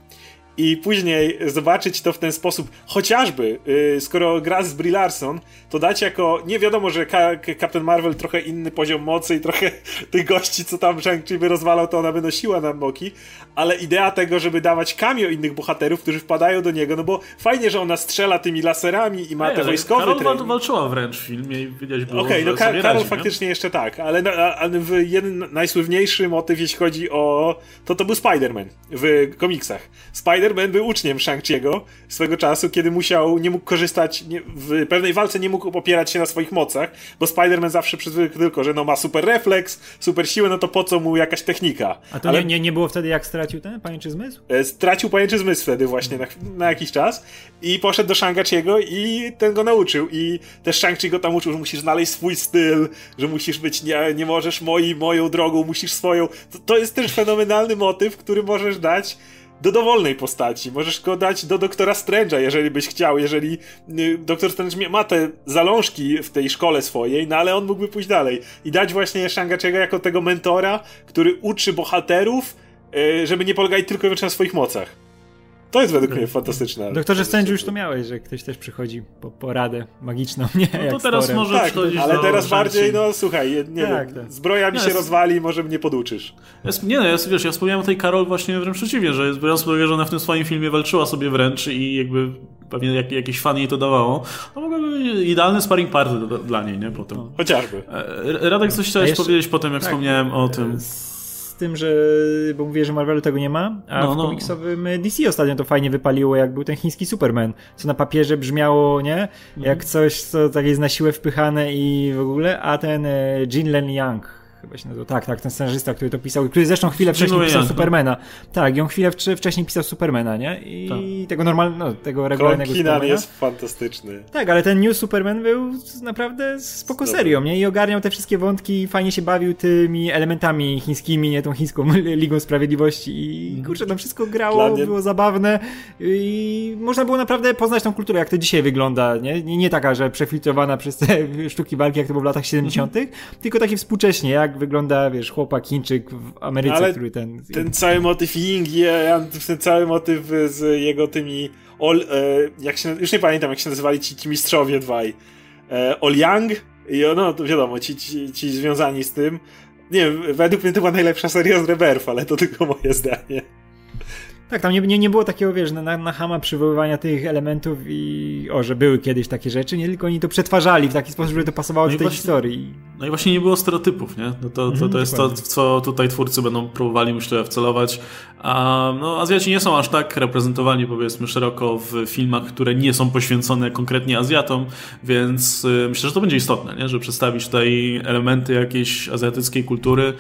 i później zobaczyć to w ten sposób, chociażby yy, skoro gra z Brie Larson, to dać jako, nie wiadomo, że Ka Captain Marvel trochę inny poziom mocy i trochę [LAUGHS] tych gości, co tam Shang-Chi by rozwalał, to ona by nosiła na boki, ale idea tego, żeby dawać cameo innych bohaterów, którzy wpadają do niego, no bo fajnie, że ona strzela tymi laserami i ma te wojskowe Karol trening. walczyła wręcz w filmie i widać było, Okej, okay, no Karol radzi, faktycznie jeszcze tak, ale, ale jeden najsłynniejszy motyw, jeśli chodzi o... to to był Spider-Man w komiksach. Spider Spider-Man był uczniem Shang-Chi'ego swego czasu, kiedy musiał, nie mógł korzystać, nie, w pewnej walce nie mógł opierać się na swoich mocach, bo Spider-Man zawsze przyzwyczaił tylko, że no ma super refleks, super siłę, no to po co mu jakaś technika. A to Ale... nie, nie było wtedy, jak stracił ten pajęczy zmysł? E, stracił pajęczy zmysł wtedy właśnie na, na jakiś czas i poszedł do Shang-Chi'ego i ten go nauczył i też Shang-Chi go tam uczył, że musisz znaleźć swój styl, że musisz być, nie, nie możesz moi, moją drogą, musisz swoją. To, to jest też fenomenalny motyw, który możesz dać do dowolnej postaci. Możesz go dać do doktora Strange'a, jeżeli byś chciał, jeżeli y, doktor Strange ma te zalążki w tej szkole swojej, no ale on mógłby pójść dalej i dać właśnie Shang-Chi'ego jako tego mentora, który uczy bohaterów, y, żeby nie polegali tylko i wyłącznie na swoich mocach. To jest według mnie fantastyczne. Doktorze Strange już to miałeś, że ktoś też przychodzi po, po radę magiczną, nie? No to teraz może tak, ale teraz bardziej, no słuchaj, nie tak, wiem, tak. zbroja mi się jest... rozwali, może mnie poduczysz. Jest, nie no, jest, wiesz, ja wspomniałem o tej Karol właśnie wręcz przeciwnie, że biorąc pod uwagę, że ona w tym swoim filmie walczyła sobie wręcz i jakby pewnie jak, jakiś fan jej to dawało, to mogłaby idealny sparring partner dla niej, nie? Potem. No. Chociażby. E, Radek, coś chciałeś jeszcze... powiedzieć po tym, jak tak, wspomniałem o tym e, tym, że, bo mówię, że Marvelu tego nie ma, a no, w no. komiksowym DC ostatnio to fajnie wypaliło, jak był ten chiński Superman, co na papierze brzmiało, nie? Mhm. Jak coś, co tak jest na siłę wpychane i w ogóle, a ten e, Jin Len Yang, chyba się nazywał. Tak, tak, ten scenarzysta, który to pisał, który zresztą chwilę wcześniej pisał no. Supermana. Tak, i on chwilę wcześniej pisał Supermana, nie? I tak. tego normalnego, no, tego regularnego Supermana. jest fantastyczny. Tak, ale ten New Superman był naprawdę spoko serią, nie? I ogarniał te wszystkie wątki, fajnie się bawił tymi elementami chińskimi, nie? Tą chińską [LAUGHS] Ligą Sprawiedliwości i mhm. kurczę, tam wszystko grało, mnie... było zabawne i można było naprawdę poznać tą kulturę, jak to dzisiaj wygląda, nie? Nie, nie taka, że przefiltrowana przez te [LAUGHS] sztuki walki, jak to było w latach 70., mhm. tylko takie współcześnie, jak wygląda, wiesz, chłopak Chińczyk w Ameryce, Ale który ten... ten cały motyw Ying, ten cały motyw z jego tymi Ol, e, jak się, już nie pamiętam jak się nazywali ci, ci mistrzowie dwaj. E, Ol Yang i no to wiadomo, ci, ci, ci związani z tym. Nie wiem, według mnie to była najlepsza seria z Rebirth, ale to tylko moje zdanie. Tak, tam nie, nie, nie było takiego, wiesz, na, na hama przywoływania tych elementów i o, że były kiedyś takie rzeczy, nie tylko oni to przetwarzali w taki sposób, żeby to pasowało no do tej właśnie, historii. No i właśnie nie było stereotypów, nie? No to, to, to mhm, jest to, co tutaj twórcy będą próbowali, myślę, wcelować. A no, Azjaci nie są aż tak reprezentowani, powiedzmy, szeroko w filmach, które nie są poświęcone konkretnie Azjatom, więc y, myślę, że to będzie istotne, nie? Żeby przedstawić tutaj elementy jakiejś azjatyckiej kultury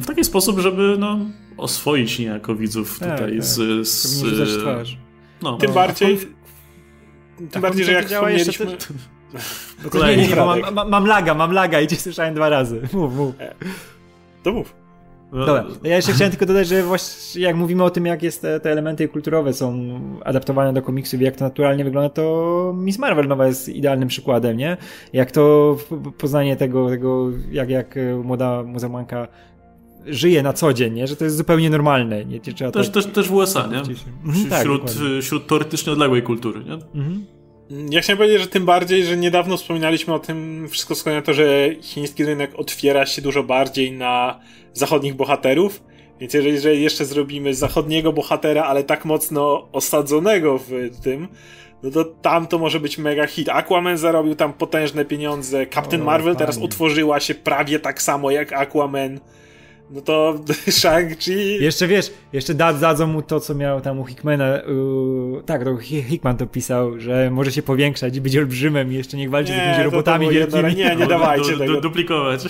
w taki sposób, żeby, no, oswoić niejako widzów tak, tutaj tak, z... z no. Tym bardziej... Tym bardziej, że jak wspomnieliśmy... Jeszcze [LAUGHS] to nie, nie, mam, mam, mam laga, mam laga i cię słyszałem dwa razy. Mów, mów. E, to mów. No, Dobra, ja jeszcze chciałem tylko dodać, że właśnie jak mówimy o tym, jak jest te, te, elementy kulturowe są adaptowane do komiksów i jak to naturalnie wygląda, to Miss Marvel nowa jest idealnym przykładem, nie? Jak to poznanie tego, tego jak, jak młoda muzułmanka żyje na co dzień, nie? że to jest zupełnie normalne. Nie, też, tak... też, też w USA, nie? Mhm, tak, wśród, wśród teoretycznie odległej kultury. Nie? Mhm. Ja chciałem powiedzieć, że tym bardziej, że niedawno wspominaliśmy o tym, wszystko na to, że chiński rynek otwiera się dużo bardziej na zachodnich bohaterów. Więc jeżeli, jeżeli jeszcze zrobimy zachodniego bohatera, ale tak mocno osadzonego w tym, no to tam to może być mega hit. Aquaman zarobił tam potężne pieniądze. Captain o, Marvel fajnie. teraz otworzyła się prawie tak samo jak Aquaman. No to [LAUGHS] Shang-Chi... Jeszcze wiesz, jeszcze dadzą mu to, co miał tam u Hickmana, u... tak, to Hickman to pisał, że może się powiększać i być olbrzymem i jeszcze niech walczy Nie, z jakimiś to- to robotami jedno- wielkimi. nie, nie dawajcie du, tego. du, duplikować.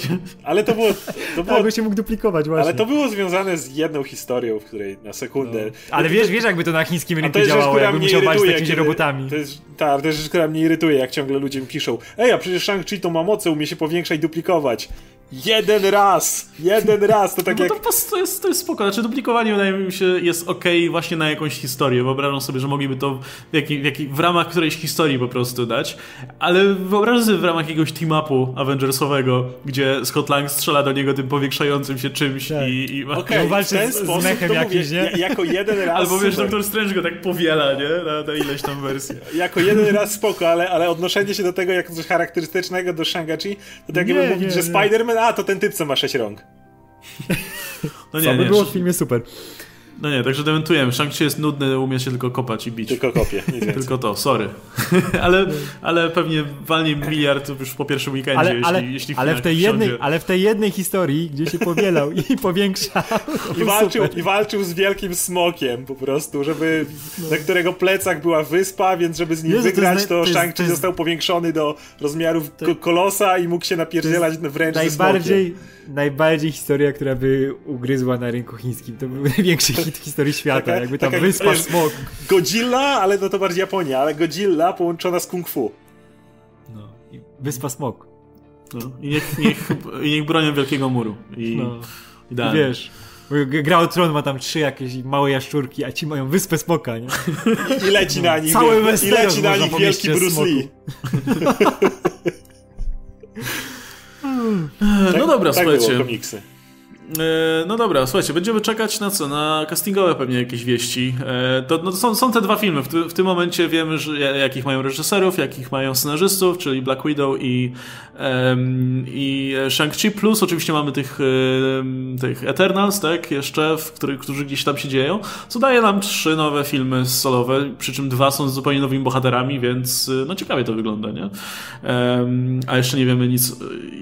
Ale to było... To było Tak, by się mógł duplikować właśnie. ale to było związane z jedną historią, w której na sekundę... Ale wiesz, wiesz jakby to na chińskim rynku to jest rzecz, działało, która jakby mnie musiał walczyć z jakimiś kiedy, robotami. To jest, tak, to jest rzecz, która mnie irytuje, jak ciągle ludzie mi piszą Ej, a przecież Shang-Chi to ma moce, umie się powiększać i duplikować. Jeden raz! Jeden raz! To tak No jak... to, to, jest, to jest spoko. Znaczy duplikowanie wydaje mi się jest ok właśnie na jakąś historię. Wyobrażam sobie, że mogliby to w, jaki, w, jaki, w ramach którejś historii po prostu dać. Ale wyobrażam sobie w ramach jakiegoś team-upu Avengersowego, gdzie Scott Lang strzela do niego tym powiększającym się czymś Tak. i... i Okej, No, walczy ten z- z sposób mechem jakimś, mówię, nie? ja- jako jeden raz Albo wiesz. Doktor Strange go tak powiela, nie? Na, na ileś tam wersji. Jako jeden raz spoko, ale, ale odnoszenie się do tego jako coś charakterystycznego do Shang-Chi, to tak Nie, jakby mówić, nie, że. Spider-Man, a to ten typ, co ma sześć rąk. No Co nie, by nie. było w filmie super. No nie, także dementujemy. Shang-Chi jest nudny, umie się tylko kopać i bić. Tylko [LAUGHS] więcej. Tylko to, sorry. [LAUGHS] ale, ale pewnie walnie miliard już po pierwszym weekendzie, Ale, jeśli, ale, jeśli ale, w tej wsiądzie. jednej, ale w tej jednej historii, gdzie się powielał i [LAUGHS] powiększał. I walczył, super. I walczył z wielkim smokiem po prostu, żeby na którego plecach była wyspa, więc żeby z nim Jezu, to wygrać, to, to Shang-Chi to został powiększony do rozmiarów ko- kolosa i mógł się napierdzielać wręcz ze smokiem. Najbardziej, historia, która by ugryzła na rynku chińskim. To był [LAUGHS] największy hit w historii świata. Taka- jakby tam taka- wyspa wiesz, smok. Godzilla, ale no to bardziej Japonia, ale Godzilla połączona z Kung Fu. No. i Wyspa smok. No, I niech, niech, i niech bronią Wielkiego Muru. I, No. I wiesz, Gra o Tron ma tam trzy jakieś małe jaszczurki, a ci mają wyspę smoka, nie? I leci na nich, Cały i leci na nich wielki Bruce. Lee. [LAUGHS] dobra, tak słuchajcie. było komiksy. E, No dobra, słuchajcie, będziemy czekać na co? Na castingowe pewnie jakieś wieści. E, To, no, to są, są te dwa filmy. W, w tym momencie wiemy, że, jakich mają reżyserów, jakich mają scenarzystów, czyli Black Widow i, em, i Shang-Chi, plus oczywiście mamy tych, em, tych Eternals, tak, jeszcze, w których, którzy gdzieś tam się dzieją, co daje nam trzy nowe filmy solowe, przy czym dwa są z zupełnie nowymi bohaterami, więc no ciekawie to wygląda, nie? Em, a jeszcze nie wiemy nic,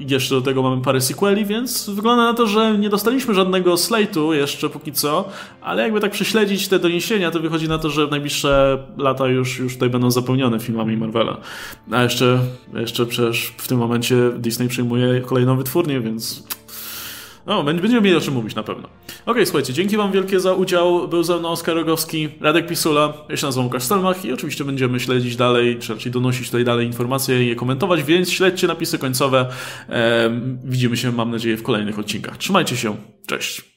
jeszcze do tego mamy parę sequeli, więc wygląda na to, że nie dostaliśmy żadnego slate'u jeszcze póki co, ale jakby tak prześledzić te doniesienia, to wychodzi na to, że najbliższe lata już, już tutaj będą zapełnione filmami Marvela. A jeszcze, jeszcze przecież w tym momencie Disney przyjmuje kolejną wytwórnię, więc no, będ- będziemy mieli o czym mówić na pewno. Okej, słuchajcie, dzięki wam wielkie za udział. Był ze mną Oskar Rogowski, Radek Pisula, ja się nazywam Łukasz Stelmach i oczywiście będziemy śledzić dalej, czy raczej donosić tutaj dalej informacje i je komentować, więc śledźcie napisy końcowe. Widzimy się, mam nadzieję, w kolejnych odcinkach. Trzymajcie się, cześć!